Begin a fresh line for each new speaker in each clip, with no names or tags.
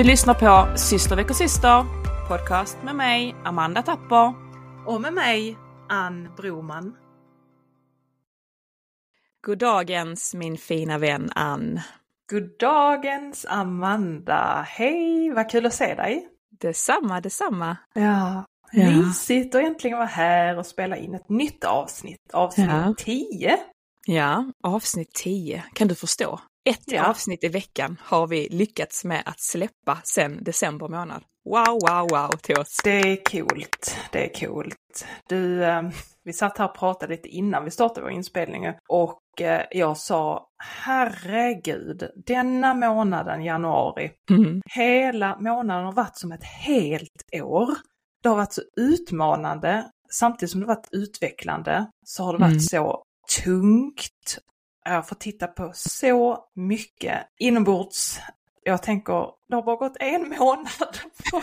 Du lyssnar på Syster väcker syster, podcast med mig, Amanda Tapper.
Och med mig, Ann Broman.
Goddagens min fina vän Ann.
Goddagens Amanda. Hej, vad kul att se dig.
Detsamma, detsamma.
Ja,
Ja.
mysigt att äntligen vara här och spela in ett nytt avsnitt. Avsnitt
Ja.
10.
Ja, avsnitt 10. Kan du förstå? Ett
Ja.
avsnitt i veckan har vi lyckats med att släppa sedan december månad. Wow, wow, wow till oss.
Det är coolt. Det är coolt. Du, eh, vi satt här och pratade lite innan vi startade vår inspelning och eh, jag sa herregud, denna månaden, januari,
Mm.
hela månaden har varit som ett helt år. Det har varit så utmanande, samtidigt som det varit utvecklande, så har det varit
Mm.
så tungt. Eh, jag har fått titta på så mycket inombords. Jag tänker, det har bara gått en månad på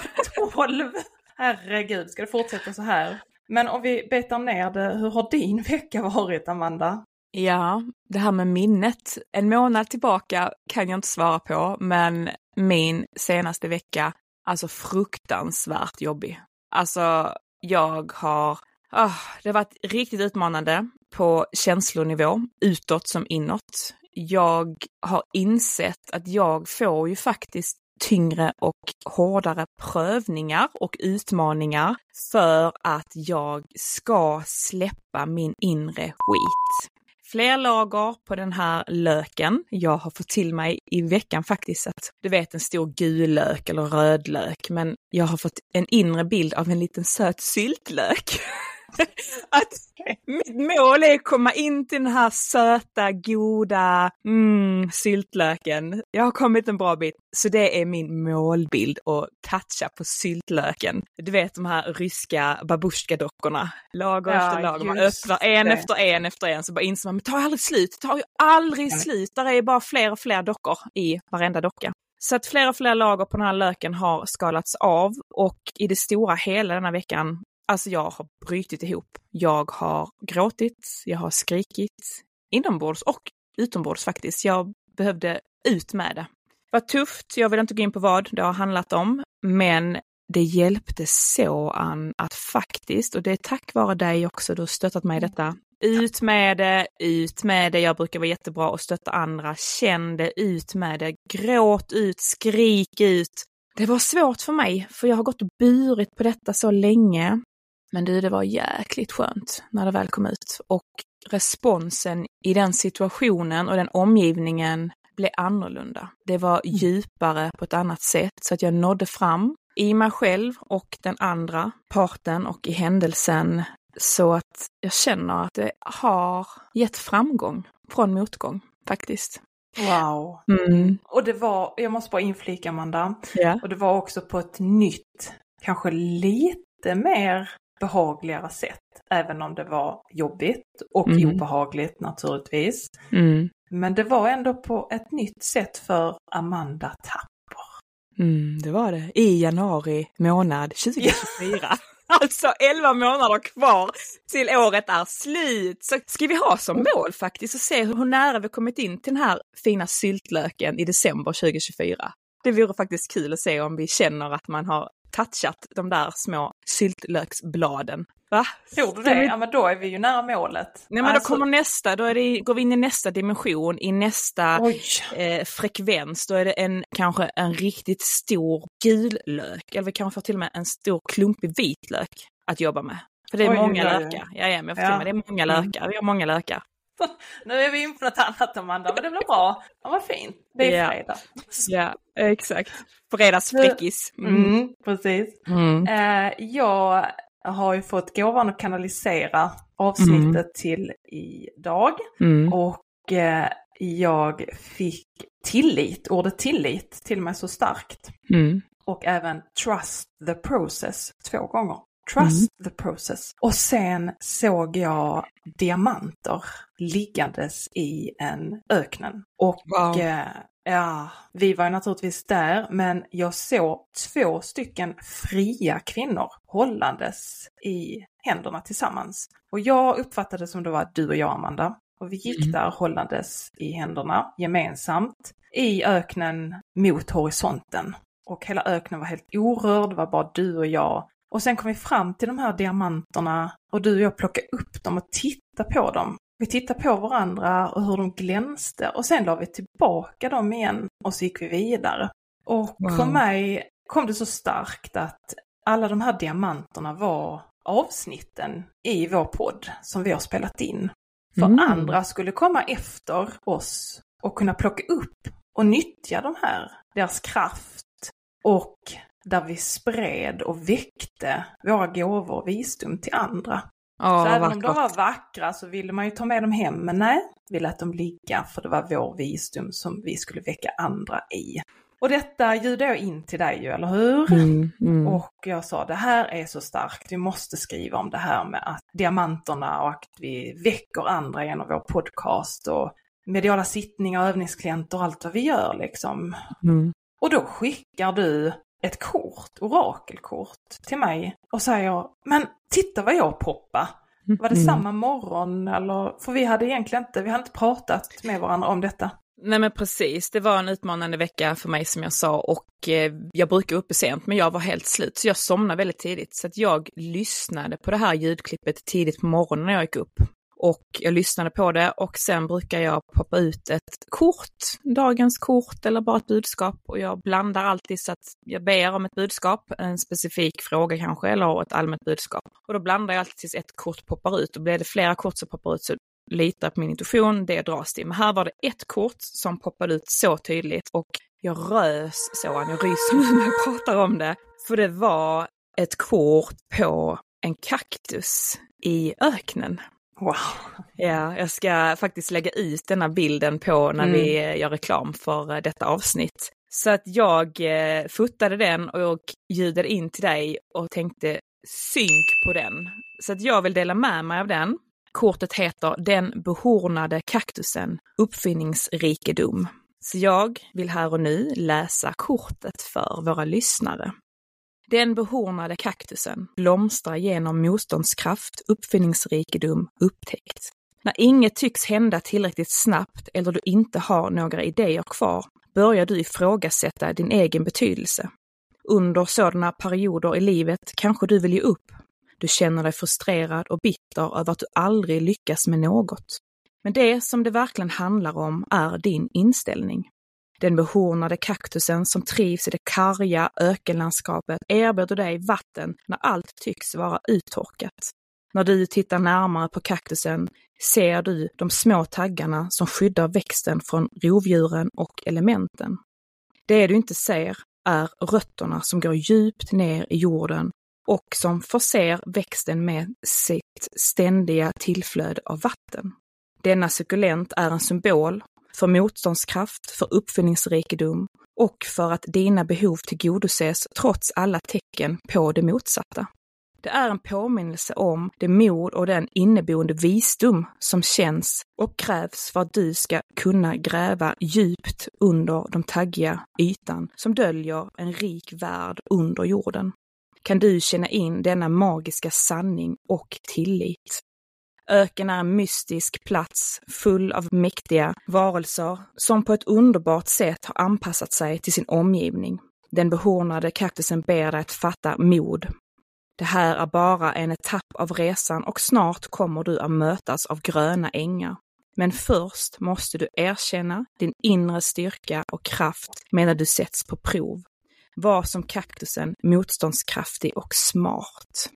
tolv. Herregud, ska det fortsätta så här? Men om vi betar ner det, hur har din vecka varit, Amanda?
Ja, det här med minnet. En månad tillbaka kan jag inte svara på, men min senaste vecka, alltså fruktansvärt jobbig. Alltså, jag har, Oh, det har varit riktigt utmanande på känslonivå, utåt som inåt. Jag har insett att jag får ju faktiskt tyngre och hårdare prövningar och utmaningar för att jag ska släppa min inre skit. Fler lager på den här löken. Jag har fått till mig i veckan faktiskt att du vet en stor gul lök eller röd lök, men jag har fått en inre bild av en liten söt syltlök. att mitt mål är att komma in till den här söta, goda mm, syltlöken. Jag har kommit en bra bit, så det är min målbild att toucha på syltlöken. Du vet de här ryska babusjka-dockorna, lager
Ja,
efter lager. Man öppnar en
det.
efter en efter en så bara inser man, men tar aldrig slut, tar ju aldrig
Nej.
slut. Där är bara fler och fler dockor i varenda docka. Så att fler och fler lager på den här löken har skalats av och i det stora hela denna veckan, alltså jag har brutit ihop. Jag har gråtit, jag har skrikit, inombords och utombords faktiskt. Jag behövde ut med det. Det var tufft, jag vill inte gå in på vad det har handlat om, men det hjälpte så Ann att faktiskt, och det är tack vare dig också, du har stöttat mig i detta, ut med det, ut med det, jag brukar vara jättebra och stötta andra, känn det, ut med det, gråt ut, skrik ut. Det var svårt för mig, för jag har gått och burit på detta så länge. Men du, det var jäkligt skönt när det väl kom ut. Och responsen i den situationen och den omgivningen blev annorlunda. Det var djupare på ett annat sätt så att jag nådde fram i mig själv och den andra parten och i händelsen så att jag känner att det har gett framgång från motgång faktiskt.
Wow.
Mm.
Och det var, jag måste bara inflika Amanda,
Ja.
och det var också på ett nytt, kanske lite mer behagligare sätt. Även om det var jobbigt och
Mm.
obehagligt naturligtvis.
Mm.
Men det var ändå på ett nytt sätt för Amanda Tapp.
Mm, det var det. I januari månad 2024. Alltså 11 månader kvar till året är slut. Så ska vi ha som mål faktiskt att se hur nära vi kommit in till den här fina syltlöken i december 2024. Det vore faktiskt kul att se om vi känner att man har touchat de där små syltlöksbladen. Va?
Tror du det? Ja men då är vi ju nära målet.
Nej men
Alltså,
då kommer nästa, då det, går vi in i nästa dimension, i nästa eh, frekvens, då är det en, kanske en riktigt stor gul lök, eller vi kanske får till och med en stor klumpig vitlök att jobba med. För det är
Oj,
många lökar. Ja, ja, men jag får
Ja.
med, det är många
Mm.
lökar. Vi har många lökar.
Nu är vi in på något annat Amanda, men det blir bra. Ja, vad fint. Det är fredag.
Ja, exakt. Fredagsfräckis. Mm.
Mm, precis.
Mm.
Eh, jag har ju fått gåvan att kanalisera avsnittet till idag.
Mm.
Och eh, jag fick tillit, ordet tillit, till med så starkt.
Mm.
Och även trust the process två gånger. Trust the process. Och sen såg jag diamanter liggandes i en öknen. Och
Wow.
eh, ja, vi var ju naturligtvis där, men jag såg två stycken fria kvinnor hållandes i händerna tillsammans. Och jag uppfattade som det var du och jag, Amanda. Och vi gick
Mm.
där hållandes i händerna gemensamt i öknen mot horisonten. och hela öknen var helt orörd, det var bara du och jag. Och sen kom vi fram till de här diamanterna och du och jag plockade upp dem och tittade på dem. Vi tittade på varandra och hur de glänste och sen la vi tillbaka dem igen och så gick vi vidare. Och wow. för mig kom det så starkt att alla de här diamanterna var avsnitten i vår podd som vi har spelat in. För mm. andra skulle komma efter oss och kunna plocka upp och nyttja de här, deras kraft och där vi spred och väckte våra gåvor och visdom till andra. Oh, så även om de var vackra så ville man ju ta med dem hem, men nej, vi lät dem ligga för det var vår visdom som vi skulle väcka andra i. Och detta ljudade jag in till dig ju, eller hur? Mm, mm. Och jag sa det här är så starkt, vi måste skriva om det här med att diamanterna och att vi väcker andra genom vår podcast och mediala sittningar, övningsklienter och allt vad vi gör liksom. Mm. Och då skickar du ett kort, orakelkort, till mig och säger men titta vad jag poppar. Var det mm. samma morgon eller? För vi hade egentligen inte, vi hade inte pratat med varandra om detta.
Nej men precis, det var en utmanande vecka för mig som jag sa och eh, jag brukar uppe sent men jag var helt slut så jag somnade väldigt tidigt så att jag lyssnade på det här ljudklippet tidigt på morgonen när jag gick upp. Och jag lyssnade på det och sen brukar jag poppa ut ett kort, dagens kort eller bara ett budskap och jag blandar alltid så att jag ber om ett budskap, en specifik fråga kanske eller ett allmänt budskap. Och då blandar jag alltid tills ett kort poppar ut och blir det flera kort som poppar ut så litar på min intuition, det dras till. Men här var det ett kort som poppade ut så tydligt och jag rös så, jag ryser nu när jag pratar om det. För det var ett kort på en kaktus i öknen.
Wow.
Ja, jag ska faktiskt lägga ut denna bilden på när mm. vi gör reklam för eh, detta avsnitt. Så att jag eh, fotade den och ljudade in till dig och tänkte synk på den. Så att jag vill dela med mig av den. Kortet heter Den behornade kaktusen, uppfinningsrikedom. Så jag vill här och nu läsa kortet för våra lyssnare. Den behornade kaktusen blomstrar genom motståndskraft, uppfinningsrikedom, upptäckt. När inget tycks hända tillräckligt snabbt eller du inte har några idéer kvar börjar du ifrågasätta din egen betydelse. Under sådana perioder i livet kanske du vill ge upp. Du känner dig frustrerad och bitter över att du aldrig lyckas med något. Men det som det verkligen handlar om är din inställning. Den behornade kaktusen som trivs i det karga ökenlandskapet erbjuder dig vatten när allt tycks vara uttorkat. När du tittar närmare på kaktusen ser du de små taggarna som skyddar växten från rovdjuren och elementen. Det du inte ser är rötterna som går djupt ner i jorden och som förser växten med sitt ständiga tillflöde av vatten. Denna suckulent är en symbol för motståndskraft, för uppfinningsrikedom och för att dina behov tillgodoses trots alla tecken på det motsatta. Det är en påminnelse om det mod och den inneboende visdom som känns och krävs för att du ska kunna gräva djupt under de taggiga ytan som döljer en rik värld under jorden. Kan du känna in denna magiska sanning och tillit? Öken är en mystisk plats full av mäktiga varelser som på ett underbart sätt har anpassat sig till sin omgivning. Den behornade kaktusen ber dig att fatta mod. Det här är bara en etapp av resan och snart kommer du att mötas av gröna ängar. Men först måste du erkänna din inre styrka och kraft medan du sätts på prov. Var som kaktusen motståndskraftig och smart.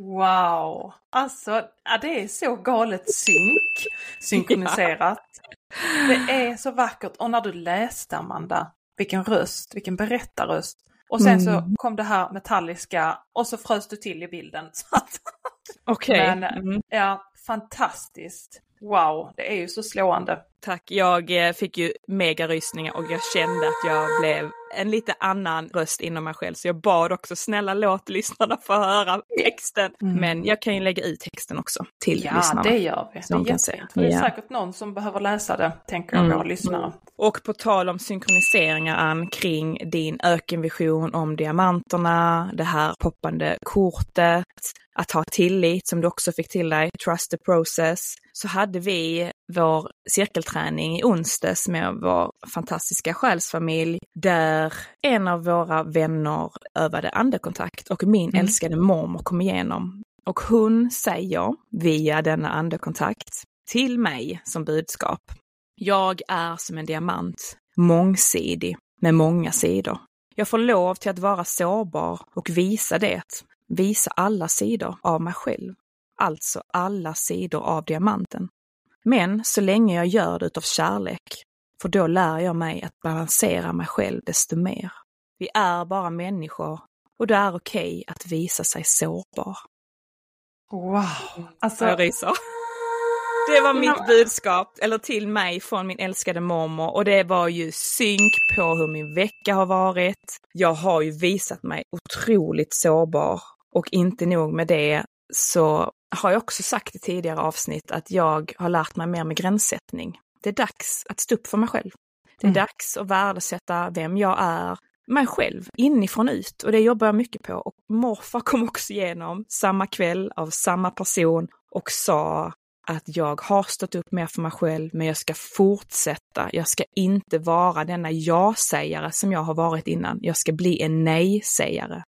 Wow! Alltså, ja, det är så galet synk, synkroniserat. Ja. Det är så vackert. Och när du läste Amanda, vilken röst, vilken berättarröst. Och sen mm. så kom det här metalliska och så frös du till i bilden.
Okej.
Okay. Mm. Ja, fantastiskt. Wow, det är ju så slående.
Tack, jag eh, fick ju megarysningar och jag kände att jag blev en lite annan röst inom mig själv. Så jag bad också, snälla låt lyssnarna få höra texten. Mm. Men jag kan ju lägga ut texten också till
ja,
lyssnarna.
Ja, det gör vi. Det är, se. det är säkert någon som behöver läsa det, tänker jag, mm. våra lyssnare.
Och på tal om synkroniseringar, Ann, kring din ökenvision om diamanterna, det här poppande kortet. Att ha tillit som du också fick till dig, trust the process, så hade vi vår cirkelträning i onsdags med vår fantastiska själsfamilj där en av våra vänner övade andekontakt och min mm. älskade mormor kom igenom. Och hon säger via denna andekontakt till mig som budskap. Jag är som en diamant, mångsidig, med många sidor. Jag får lov till att vara sårbar och visa det, visa alla sidor av mig själv. Alltså alla sidor av diamanten. Men så länge jag gör det utav kärlek, för då lär jag mig att balansera mig själv desto mer. Vi är bara människor och det är okej okay att visa sig sårbar.
Wow!
Alltså... Jag ryser. Det var mitt budskap, eller till mig från min älskade mormor och det var ju synk på hur min vecka har varit. Jag har ju visat mig otroligt sårbar och inte nog med det så har jag också sagt i tidigare avsnitt att jag har lärt mig mer med gränssättning. Det är dags att stå upp för mig själv. Det är mm. dags att värdesätta vem jag är, mig själv, inifrån ut. Och det jobbar jag mycket på. Och morfar kom också igenom samma kväll av samma person och sa att jag har stått upp mer för mig själv, men jag ska fortsätta. Jag ska inte vara denna ja-sägare som jag har varit innan. Jag ska bli en nej-sägare.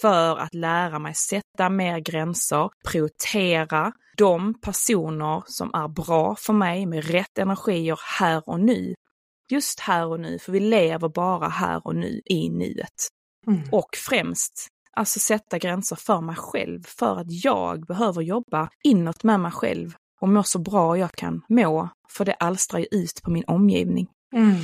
För att lära mig sätta mer gränser, prioritera de personer som är bra för mig med rätt energier här och nu. Just här och nu, för vi lever bara här och nu i nuet. Mm. Och främst Alltså sätta gränser för mig själv, för att jag behöver jobba inåt med mig själv och må så bra jag kan må, för det alstrar ju ut på min omgivning.
Mm.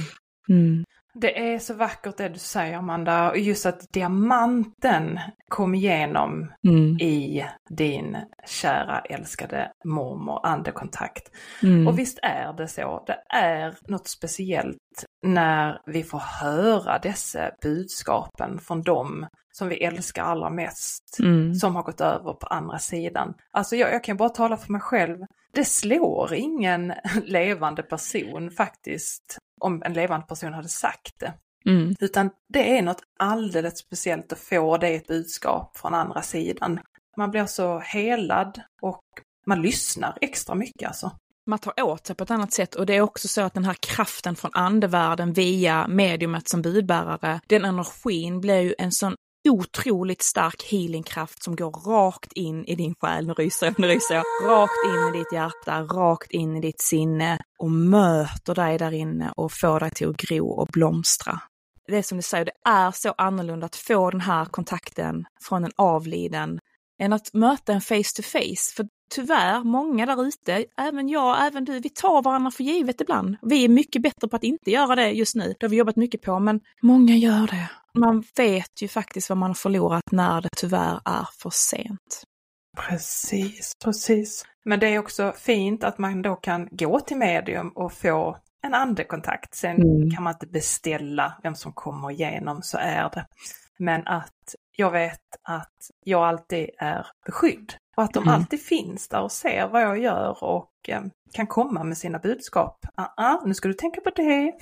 Mm. Det är så vackert det du säger Amanda, och just att diamanten kom igenom mm. i din kära älskade mormor andekontakt. Mm. Och visst är det så, det är något speciellt när vi får höra dessa budskapen från dem som vi älskar allra mest, mm. som har gått över på andra sidan. Alltså jag, jag kan bara tala för mig själv, det slår ingen levande person faktiskt om en levande person hade sagt det. Mm. Utan det är något alldeles speciellt att få det ett budskap från andra sidan. Man blir så helad och man lyssnar extra mycket alltså.
Man tar åt sig på ett annat sätt och det är också så att den här kraften från andevärlden via mediumet som budbärare, den energin blir ju en sån otroligt stark healingkraft som går rakt in i din själ, nu ryser jag, nu ryser jag, rakt in i ditt hjärta, rakt in i ditt sinne och möter dig där inne och får dig till att gro och blomstra. Det är som du säger, det är så annorlunda att få den här kontakten från en avliden än att möta en face to face. För tyvärr, många där ute, även jag, även du, vi tar varandra för givet ibland. Vi är mycket bättre på att inte göra det just nu. Det har vi jobbat mycket på, men många gör det. Man vet ju faktiskt vad man har förlorat när det tyvärr är för sent.
Precis, precis. Men det är också fint att man då kan gå till medium och få en andekontakt. Sen mm. kan man inte beställa vem som kommer igenom, så är det. Men att jag vet att jag alltid är beskydd och att de mm. alltid finns där och ser vad jag gör och eh, kan komma med sina budskap. Ah, ah, nu ska du tänka på det.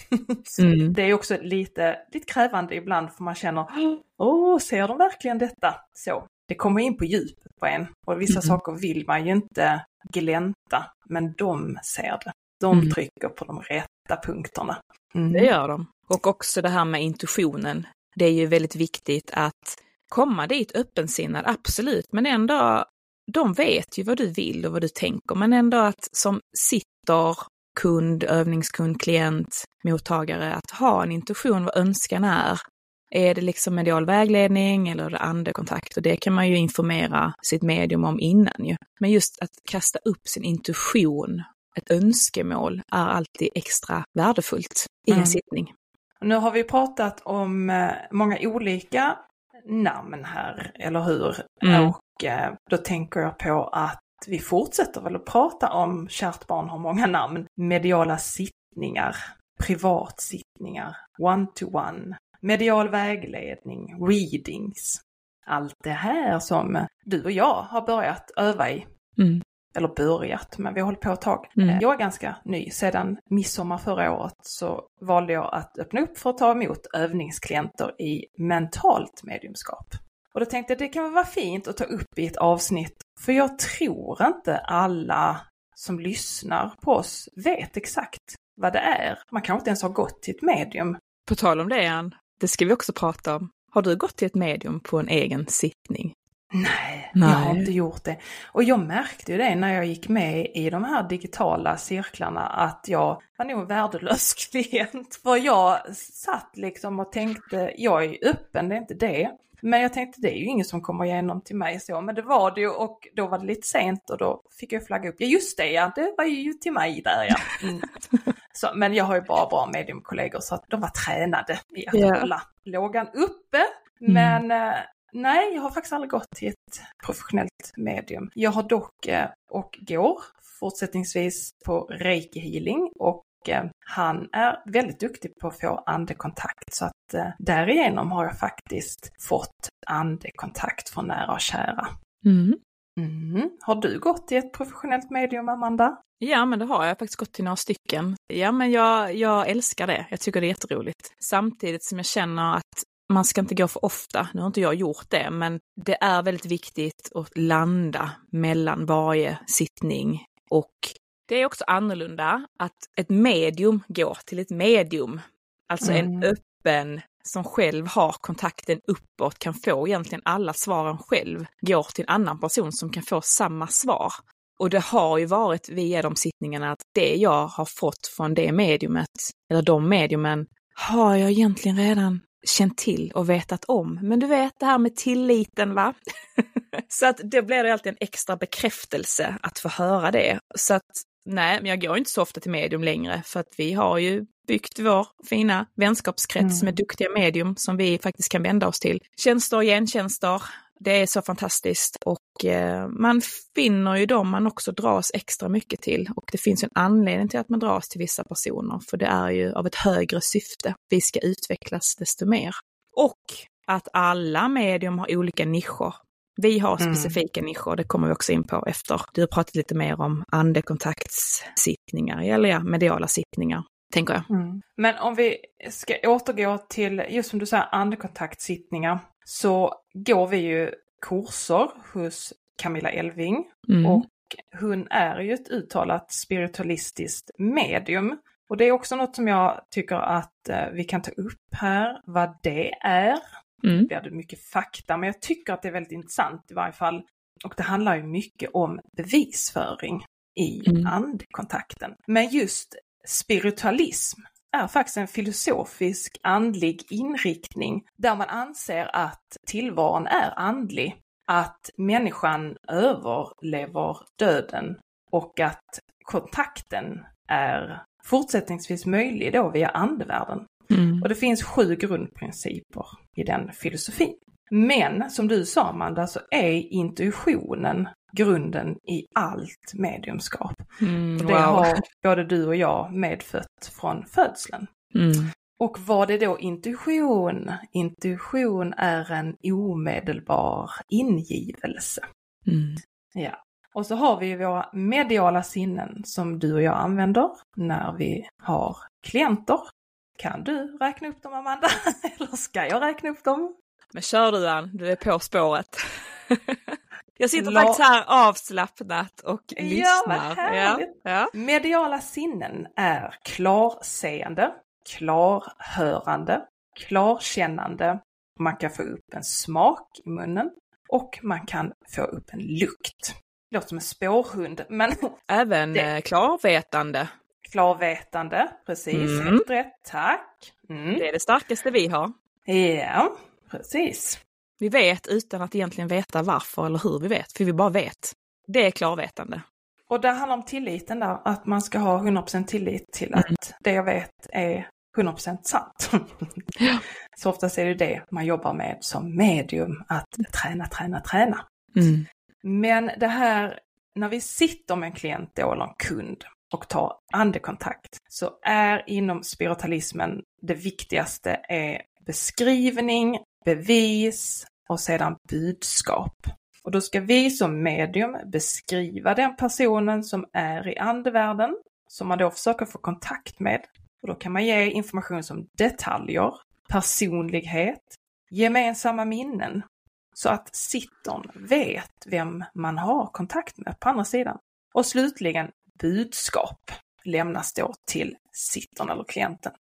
mm. Det är också lite, lite krävande ibland för man känner, åh, ser de verkligen detta? Så, det kommer in på djupet på en och vissa mm. saker vill man ju inte glänta, men de ser det. De mm. trycker på de rätta punkterna.
Mm. Det gör de. Och också det här med intuitionen. Det är ju väldigt viktigt att komma dit öppensinnad, absolut, men ändå, de vet ju vad du vill och vad du tänker, men ändå att som sitter kund, övningskund, klient, mottagare, att ha en intuition vad önskan är. Är det liksom medial vägledning eller är det andekontakt? Och det kan man ju informera sitt medium om innan ju. Men just att kasta upp sin intuition, ett önskemål, är alltid extra värdefullt i en mm. sittning.
Nu har vi pratat om eh, många olika namn här, eller hur? Mm. Och då tänker jag på att vi fortsätter väl att prata om Kärt barn har många namn, mediala sittningar, privatsittningar, one-to-one, medial vägledning, readings. Allt det här som du och jag har börjat öva i. Mm eller börjat, men vi har hållit på ett tag. Mm. Eh, jag är ganska ny. Sedan midsommar förra året så valde jag att öppna upp för att ta emot övningsklienter i mentalt mediumskap. Och då tänkte jag det kan vara fint att ta upp i ett avsnitt, för jag tror inte alla som lyssnar på oss vet exakt vad det är. Man kanske inte ens har gått till ett medium.
På tal om det, Ann, det ska vi också prata om. Har du gått till ett medium på en egen sittning?
Nej, Nej, jag har inte gjort det. Och jag märkte ju det när jag gick med i de här digitala cirklarna att jag var nog en värdelös klient. För jag satt liksom och tänkte, jag är öppen, det är inte det. Men jag tänkte det är ju ingen som kommer igenom till mig så, men det var det ju och då var det lite sent och då fick jag flagga upp. Ja just det ja, det var ju till mig där ja. Mm. Så, men jag har ju bara bra mediumkollegor så att de var tränade i att yeah. hålla lågan uppe. Mm. Men mm. nej, jag har faktiskt aldrig gått till ett professionellt medium. Jag har dock eh, och går fortsättningsvis på reiki healing och han är väldigt duktig på att få andekontakt så att eh, därigenom har jag faktiskt fått andekontakt från nära och kära. Mm. Mm. Har du gått till ett professionellt medium, Amanda?
Ja, men det har jag. jag har faktiskt gått till några stycken. Ja, men jag, jag älskar det. Jag tycker det är jätteroligt. Samtidigt som jag känner att man ska inte gå för ofta. Nu har inte jag gjort det, men det är väldigt viktigt att landa mellan varje sittning och det är också annorlunda att ett medium går till ett medium. Alltså mm. en öppen som själv har kontakten uppåt kan få egentligen alla svaren själv, går till en annan person som kan få samma svar. Och det har ju varit via de sittningarna att det jag har fått från det mediumet, eller de mediumen, har jag egentligen redan känt till och vetat om. Men du vet det här med tilliten va? så att det blir det alltid en extra bekräftelse att få höra det. Så att Nej, men jag går inte så ofta till medium längre för att vi har ju byggt vår fina vänskapskrets mm. med duktiga medium som vi faktiskt kan vända oss till. Tjänster och gentjänster, det är så fantastiskt och eh, man finner ju dem man också dras extra mycket till och det finns en anledning till att man dras till vissa personer för det är ju av ett högre syfte. Vi ska utvecklas desto mer. Och att alla medium har olika nischer. Vi har mm. specifika mm. nischer, det kommer vi också in på efter. Du har pratat lite mer om andekontaktssittningar, eller ja, mediala sittningar, tänker jag. Mm.
Men om vi ska återgå till, just som du säger, andekontaktsittningar, så går vi ju kurser hos Camilla Elving mm. och hon är ju ett uttalat spiritualistiskt medium. Och det är också något som jag tycker att eh, vi kan ta upp här, vad det är. Mm. Blir det mycket fakta, men jag tycker att det är väldigt intressant i varje fall. Och det handlar ju mycket om bevisföring i mm. andekontakten. Men just spiritualism är faktiskt en filosofisk andlig inriktning där man anser att tillvaron är andlig, att människan överlever döden och att kontakten är fortsättningsvis möjlig då via andevärlden. Mm. Och det finns sju grundprinciper i den filosofin. Men som du sa Amanda så är intuitionen grunden i allt mediumskap. Mm, wow. Det har både du och jag medfött från födseln. Mm. Och vad är då intuition? Intuition är en omedelbar ingivelse. Mm. Ja. Och så har vi våra mediala sinnen som du och jag använder när vi har klienter kan du räkna upp dem Amanda? Eller ska jag räkna upp dem?
Men kör du Ann, du är på spåret. jag sitter La... faktiskt här avslappnat och lyssnar.
Ja, ja. Mediala sinnen är klarseende, klarhörande, klarkännande. Man kan få upp en smak i munnen och man kan få upp en lukt. Det låter som en spårhund, men...
Även det... Eh, klarvetande.
Klarvetande, precis. Mm. Helt rätt, tack.
Mm. Det är det starkaste vi har.
Ja, precis.
Vi vet utan att egentligen veta varför eller hur vi vet, för vi bara vet. Det är klarvetande.
Och det handlar om tilliten där, att man ska ha 100% tillit till att mm. det jag vet är 100% sant. Ja. Så oftast är det det man jobbar med som medium, att träna, träna, träna. Mm. Men det här, när vi sitter med en klient då, eller en kund, och ta andekontakt så är inom spiritualismen det viktigaste är beskrivning, bevis och sedan budskap. Och då ska vi som medium beskriva den personen som är i andevärlden, som man då försöker få kontakt med. Och då kan man ge information som detaljer, personlighet, gemensamma minnen så att sittern vet vem man har kontakt med på andra sidan. Och slutligen budskap lämnas då till sittern eller klienten.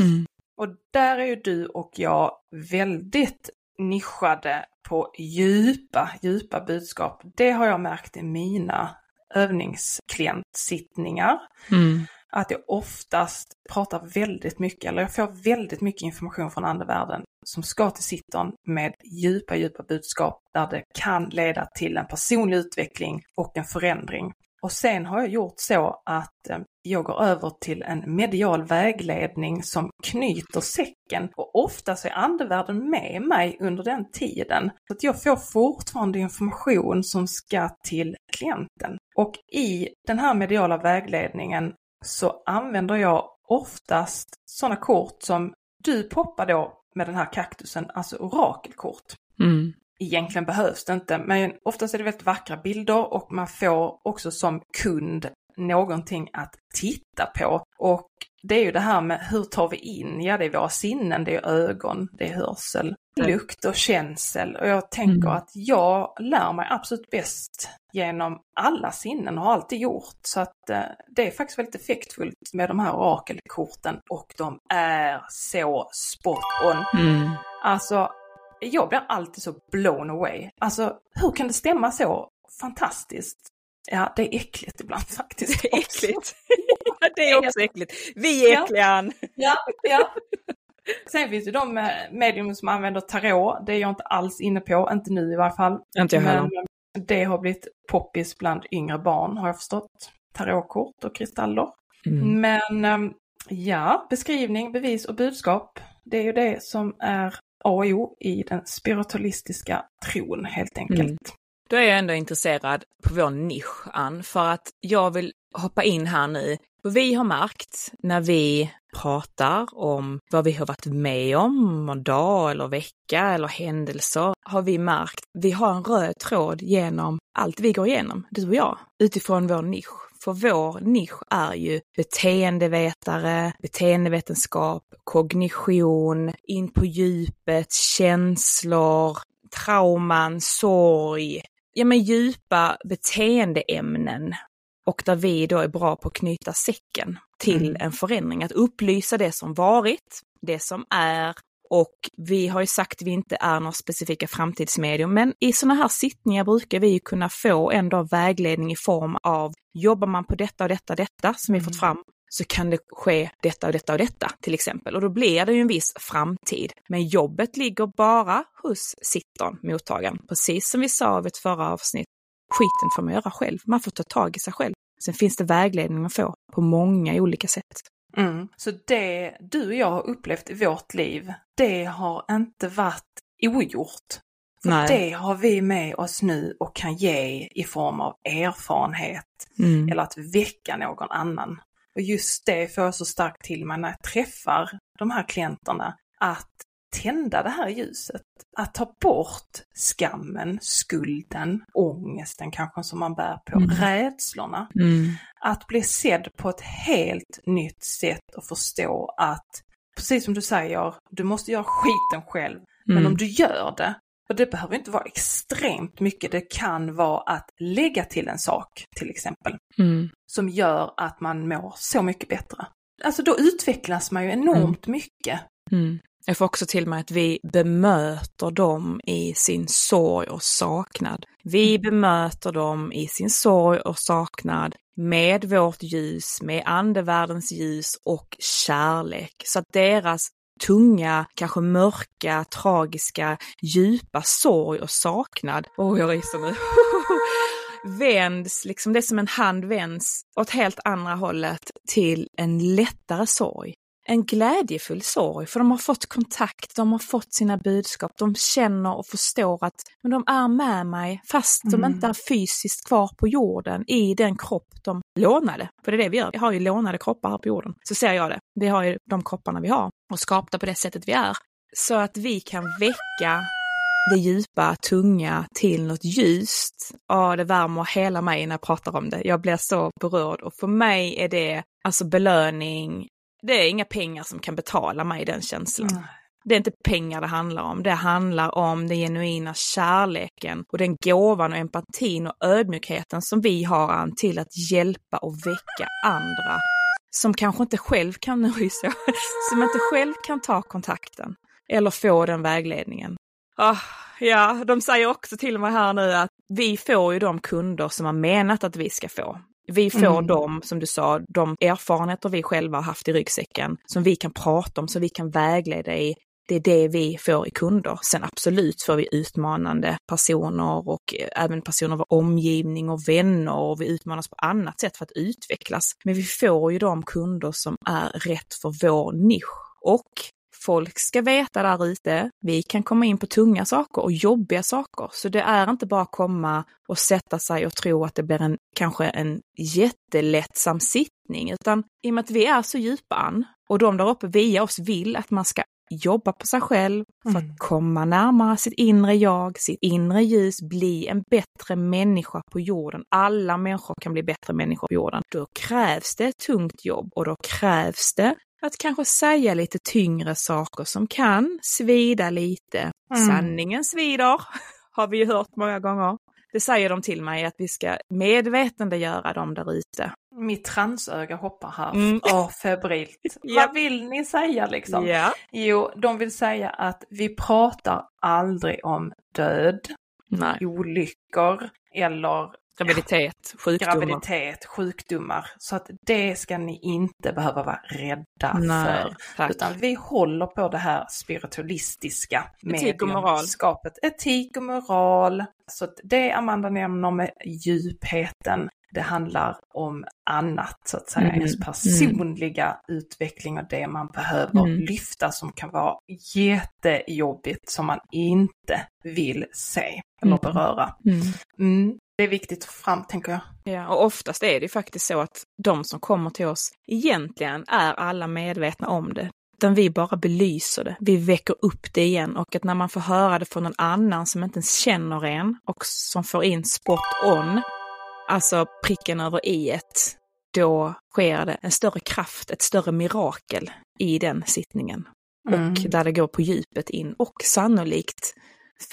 Mm.
Och där är ju du och jag väldigt nischade på djupa, djupa budskap. Det har jag märkt i mina övningsklientsittningar.
Mm.
Att jag oftast pratar väldigt mycket, eller jag får väldigt mycket information från andevärlden som ska till sittern med djupa, djupa budskap där det kan leda till en personlig utveckling och en förändring. Och sen har jag gjort så att eh, jag går över till en medial vägledning som knyter säcken och ofta så är andevärlden med mig under den tiden. Så att jag får fortfarande information som ska till klienten. Och i den här mediala vägledningen så använder jag oftast sådana kort som du poppar då med den här kaktusen, alltså orakelkort.
Mm.
Egentligen behövs det inte, men oftast är det väldigt vackra bilder och man får också som kund någonting att titta på. Och det är ju det här med hur tar vi in? Ja, det är våra sinnen, det är ögon, det är hörsel, lukt och känsel. Och jag tänker
Mm.
att jag lär mig absolut bäst genom alla sinnen och har alltid gjort. Så att eh, det är faktiskt väldigt effektfullt med de här orakelkorten och de är så spot on.
Mm.
Alltså, jag blir alltid så blown away. Alltså, hur kan det stämma så fantastiskt? Ja, det är äckligt ibland faktiskt.
Det är äckligt. det är också äckligt. Vi är äckliga, Ann.
Ja, ja. Sen finns det de eh, medium som använder tarot. Det är jag inte alls inne på, inte nu i varje fall.
Inte jag heller.
Men eh, det har blivit poppis bland yngre barn har jag förstått. Tarotkort och kristaller.
Mm.
Men ehm, ja, beskrivning, bevis och budskap. Det är ju det som är A och O i den spiritualistiska tron helt enkelt.
Mm. Då är jag ändå intresserad på vår nisch, Ann, för att jag vill hoppa in här nu. Vi har märkt när vi pratar om vad vi har varit med om, en dag eller vecka eller händelser, har vi märkt vi har en röd tråd genom allt vi går igenom, du och jag, utifrån vår nisch. För vår nisch är ju beteendevetare, beteendevetenskap, kognition, in på djupet, känslor, trauman, sorg, ja men djupa beteendeämnen. Och där vi då är bra på att knyta säcken till
Mm.
en förändring, att upplysa det som varit, det som är och vi har ju sagt att vi inte är några specifika framtidsmedium, men i sådana här sittningar brukar vi ju kunna få ändå vägledning i form av jobbar man på detta och detta och detta som vi
Mm.
fått fram så kan det ske detta och detta och detta till exempel. Och då blir det ju en viss framtid. Men jobbet ligger bara hos sittaren, mottagaren. Precis som vi sa i ett förra avsnitt, skiten får man göra själv. Man får ta tag i sig själv. Sen finns det vägledning att få på många olika sätt.
Mm. Så det du och jag har upplevt i vårt liv, det har inte varit ogjort. För
Nej.
det har vi med oss nu och kan ge i form av erfarenhet
Mm.
eller att väcka någon annan. Och just det får jag så starkt till mig när jag träffar de här klienterna, att tända det här ljuset. Att ta bort skammen, skulden, ångesten kanske som man bär på,
Mm.
rädslorna.
Mm.
Att bli sedd på ett helt nytt sätt och förstå att, precis som du säger, du måste göra skiten själv. Men
Mm.
om du gör det, och det behöver inte vara extremt mycket, det kan vara att lägga till en sak till exempel,
Mm.
som gör att man mår så mycket bättre. Alltså då utvecklas man ju enormt mycket.
Mm. Jag får också till mig att vi bemöter dem i sin sorg och saknad. Vi bemöter dem i sin sorg och saknad med vårt ljus, med andevärldens ljus och kärlek. Så att deras tunga, kanske mörka, tragiska, djupa sorg och saknad, åh oh, jag ryser nu, vänds, liksom det är som en hand vänds åt helt andra hållet till en lättare sorg en glädjefull sorg, för de har fått kontakt, de har fått sina budskap, de känner och förstår att men de är med mig fast de
Mm.
inte är fysiskt kvar på jorden i den kropp de lånade. För det är det vi gör, vi har ju lånade kroppar här på jorden. Så ser jag det. Vi har ju de kropparna vi har och skapta på det sättet vi är. Så att vi kan väcka det djupa, tunga till något ljust. Ja, det värmer hela mig när jag pratar om det. Jag blir så berörd och för mig är det alltså belöning, det är inga pengar som kan betala mig den känslan.
Mm.
Det är inte pengar det handlar om, det handlar om den genuina kärleken och den gåvan och empatin och ödmjukheten som vi har an till att hjälpa och väcka andra som kanske inte själv kan, som inte själv kan ta kontakten eller få den vägledningen. Oh, ja, de säger också till mig här nu att vi får ju de kunder som har menat att vi ska få. Vi får mm. dem, som du sa, de erfarenheter vi själva har haft i ryggsäcken som vi kan prata om, som vi kan vägleda i. Det är det vi får i kunder. Sen absolut får vi utmanande personer och även personer av omgivning och vänner och vi utmanas på annat sätt för att utvecklas. Men vi får ju de kunder som är rätt för vår nisch. Och folk ska veta där ute, vi kan komma in på tunga saker och jobbiga saker. Så det är inte bara komma och sätta sig och tro att det blir en, kanske en jättelättsam sittning, utan i och med att vi är så djupa an och de där uppe via oss vill att man ska jobba på sig själv för att mm. komma närmare sitt inre jag, sitt inre ljus, bli en bättre människa på jorden. Alla människor kan bli bättre människor på jorden. Då krävs det ett tungt jobb och då krävs det att kanske säga lite tyngre saker som kan svida lite. Mm. Sanningen svider, har vi ju hört många gånger. Det säger de till mig att vi ska medvetandegöra dem där ute.
Mitt transöga hoppar här. Mm. Åh, febrilt. ja. Vad vill ni säga liksom? Ja. Jo, de vill säga att vi pratar aldrig om död, Nej. olyckor eller
Graviditet, sjukdomar.
Graviditet, sjukdomar. Så att det ska ni inte behöva vara rädda Nej, för. Tack. Utan vi håller på det här spiritualistiska
Etik och moral.
Etik och moral. Så att det Amanda nämner med djupheten, det handlar om annat så att säga, mm. ens mm. personliga mm. utveckling och det man behöver mm. lyfta som kan vara jättejobbigt som man inte vill se eller mm. beröra. Mm. Det är viktigt fram, tänker jag.
Ja, och oftast är det faktiskt så att de som kommer till oss egentligen är alla medvetna om det. Utan vi bara belyser det, vi väcker upp det igen och att när man får höra det från någon annan som inte ens känner en och som får in spot on, alltså pricken över i ett, då sker det en större kraft, ett större mirakel i den sittningen. Mm. Och där det går på djupet in och sannolikt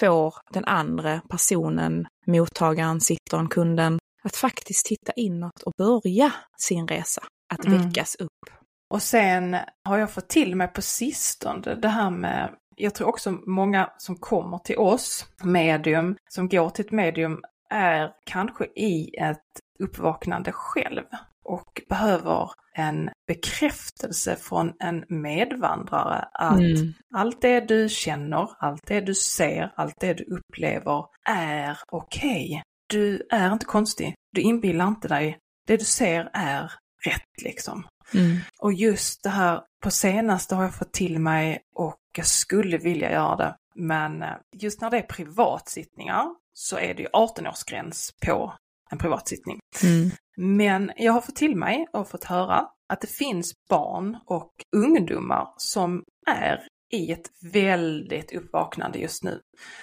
får den andra personen, mottagaren, sittaren, kunden, att faktiskt titta inåt och börja sin resa, att mm. väckas upp.
Och sen har jag fått till mig på sistone det här med, jag tror också många som kommer till oss, medium, som går till ett medium, är kanske i ett uppvaknande själv och behöver en bekräftelse från en medvandrare att mm. allt det du känner, allt det du ser, allt det du upplever är okej. Okay. Du är inte konstig, du inbillar inte dig. Det du ser är rätt liksom. Mm. Och just det här, på senaste har jag fått till mig och jag skulle vilja göra det, men eh, just när det är privatsittningar så är det ju 18-årsgräns på en privatsittning. Mm. Men jag har fått till mig och fått höra att det finns barn och ungdomar som är i ett väldigt uppvaknande just nu.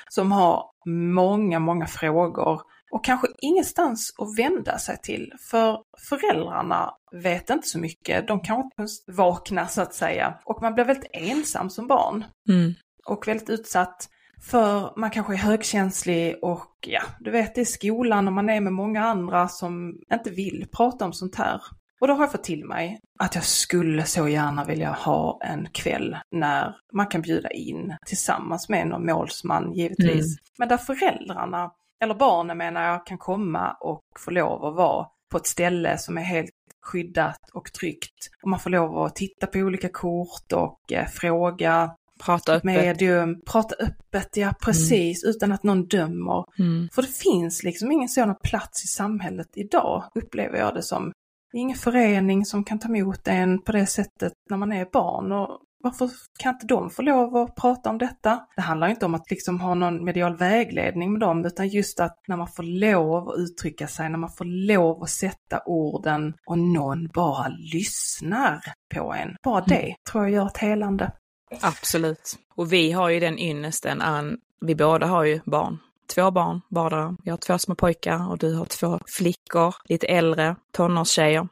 Som har många, många frågor och kanske ingenstans att vända sig till. För föräldrarna vet inte så mycket, de kan inte vakna så att säga. Och man blir väldigt ensam som barn. Mm. Och väldigt utsatt. För man kanske är högkänslig och ja, du vet det är skolan och man är med många andra som inte vill prata om sånt här. Och då har jag fått till mig att jag skulle så gärna vilja ha en kväll när man kan bjuda in tillsammans med någon målsman givetvis. Mm. Men där föräldrarna, eller barnen menar jag, kan komma och få lov att vara på ett ställe som är helt skyddat och tryggt. Och man får lov att titta på olika kort och eh, fråga
Prata öppet.
Medium, prata öppet, ja precis, mm. utan att någon dömer. Mm. För det finns liksom ingen sådan plats i samhället idag, upplever jag det som. Det är ingen förening som kan ta emot en på det sättet när man är barn. Och varför kan inte de få lov att prata om detta? Det handlar inte om att liksom ha någon medial vägledning med dem, utan just att när man får lov att uttrycka sig, när man får lov att sätta orden och någon bara lyssnar på en. Bara mm. det tror jag gör ett helande.
Absolut. Och vi har ju den ynnesten, Ann, vi båda har ju barn. Två barn vardera. Jag har två små pojkar och du har två flickor, lite äldre, tonårstjejer.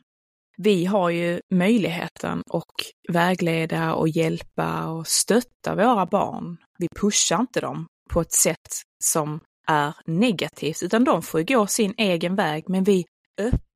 vi har ju möjligheten att vägleda och hjälpa och stötta våra barn. Vi pushar inte dem på ett sätt som är negativt, utan de får gå sin egen väg, men vi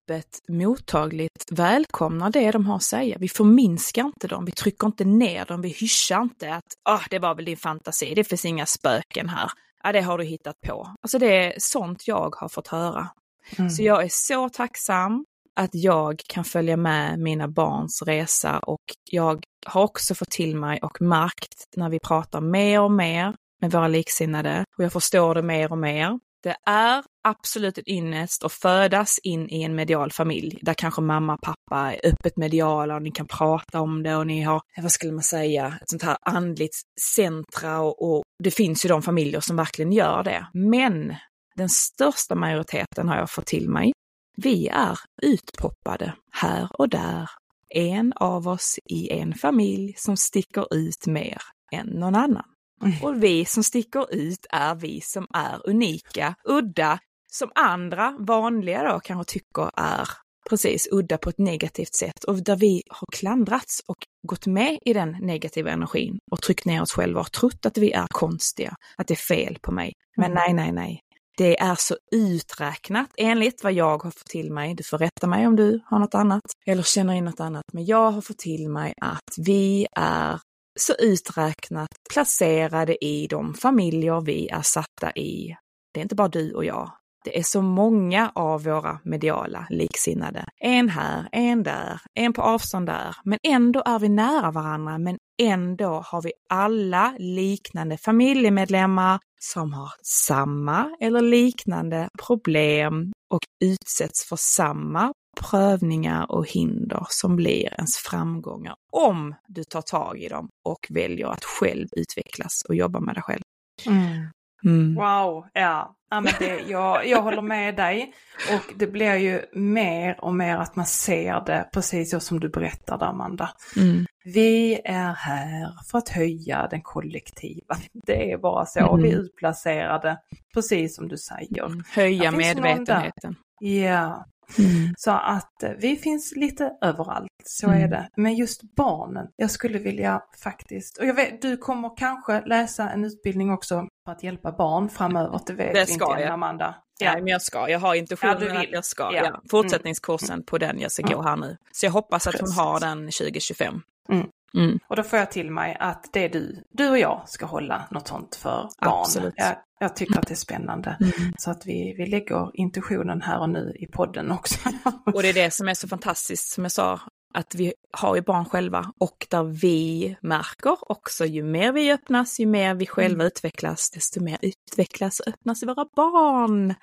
öppet, mottagligt välkomnar det de har att säga. Vi förminskar inte dem, vi trycker inte ner dem, vi hyschar inte att ah, det var väl din fantasi, det finns inga spöken här. Ja, det har du hittat på. Alltså det är sånt jag har fått höra. Mm. Så jag är så tacksam att jag kan följa med mina barns resa och jag har också fått till mig och märkt när vi pratar mer och mer med våra liksinnade och jag förstår det mer och mer. Det är absolut ett ynnest att födas in i en medial familj där kanske mamma och pappa är öppet mediala och ni kan prata om det och ni har, vad skulle man säga, ett sånt här andligt centra och, och det finns ju de familjer som verkligen gör det. Men den största majoriteten har jag fått till mig. Vi är utpoppade här och där. En av oss i en familj som sticker ut mer än någon annan. Mm. Och vi som sticker ut är vi som är unika, udda, som andra vanliga då kanske tycker är precis udda på ett negativt sätt och där vi har klandrats och gått med i den negativa energin och tryckt ner oss själva och trott att vi är konstiga, att det är fel på mig. Men mm. nej, nej, nej. Det är så uträknat enligt vad jag har fått till mig. Du får rätta mig om du har något annat eller känner in något annat. Men jag har fått till mig att vi är så uträknat placerade i de familjer vi är satta i. Det är inte bara du och jag. Det är så många av våra mediala liksinnade. En här, en där, en på avstånd där. Men ändå är vi nära varandra, men ändå har vi alla liknande familjemedlemmar som har samma eller liknande problem och utsätts för samma prövningar och hinder som blir ens framgångar om du tar tag i dem och väljer att själv utvecklas och jobba med dig själv.
Mm. Mm. Wow, ja. ja men det, jag, jag håller med dig. Och det blir ju mer och mer att man ser det precis så som du berättade Amanda. Mm. Vi är här för att höja den kollektiva. Det är bara så. Mm. Vi är utplacerade, precis som du säger. Mm.
Höja medvetenheten.
Ja, Mm. Så att eh, vi finns lite överallt, så mm. är det. Men just barnen, jag skulle vilja faktiskt, och jag vet, du kommer kanske läsa en utbildning också för att hjälpa barn framöver, det vet det ska inte jag. Amanda.
Ja. Nej, men jag ska. Jag har intentionen ja, att jag ska. Ja. Ja. Fortsättningskursen mm. på den jag ska gå här nu. Så jag hoppas att Precis. hon har den 2025.
Mm. Mm. Och då får jag till mig att det är du, du och jag ska hålla något sånt för barn. Absolut. Jag, jag tycker att det är spännande. Mm. Så att vi, vi lägger intuitionen här och nu i podden också.
och det är det som är så fantastiskt, som jag sa, att vi har ju barn själva och där vi märker också ju mer vi öppnas, ju mer vi själva mm. utvecklas, desto mer utvecklas och öppnas våra barn.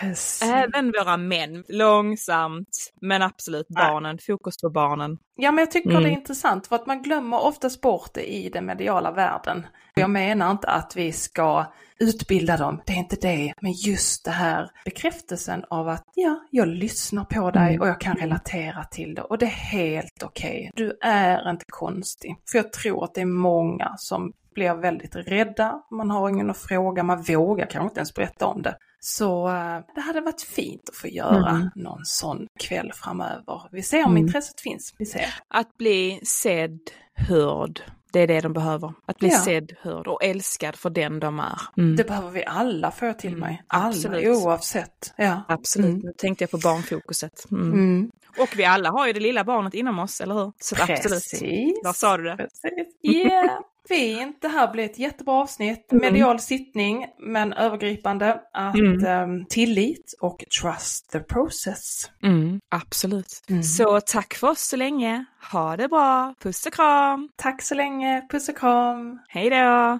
Precis. Även våra män, långsamt, men absolut barnen, Nej. fokus på barnen.
Ja, men jag tycker mm. det är intressant för att man glömmer oftast bort det i den mediala världen. Jag menar inte att vi ska utbilda dem, det är inte det, men just det här bekräftelsen av att ja, jag lyssnar på dig mm. och jag kan relatera till det och det är helt okej. Okay. Du är inte konstig. För jag tror att det är många som blir väldigt rädda, man har ingen att fråga, man vågar kanske inte ens berätta om det. Så äh, det hade varit fint att få göra mm. någon sån kväll framöver. Vi ser om mm. intresset finns. Vi ser.
Att bli sedd, hörd, det är det de behöver. Att bli ja. sedd, hörd och älskad för den de är.
Mm. Det behöver vi alla får jag till mm. mig. Alla Absolut. oavsett. Ja.
Absolut, mm. nu tänkte jag på barnfokuset. Mm. mm. Och vi alla har ju det lilla barnet inom oss, eller hur? Så Precis. absolut. Där sa du det.
Precis. Yeah. Fint, det här blir ett jättebra avsnitt. Mm. Medial sittning, men övergripande att mm. um, tillit och trust the process.
Mm, absolut. Mm. Så tack för oss så länge. Ha det bra. Puss och kram.
Tack så länge. Puss och kram.
Hej då.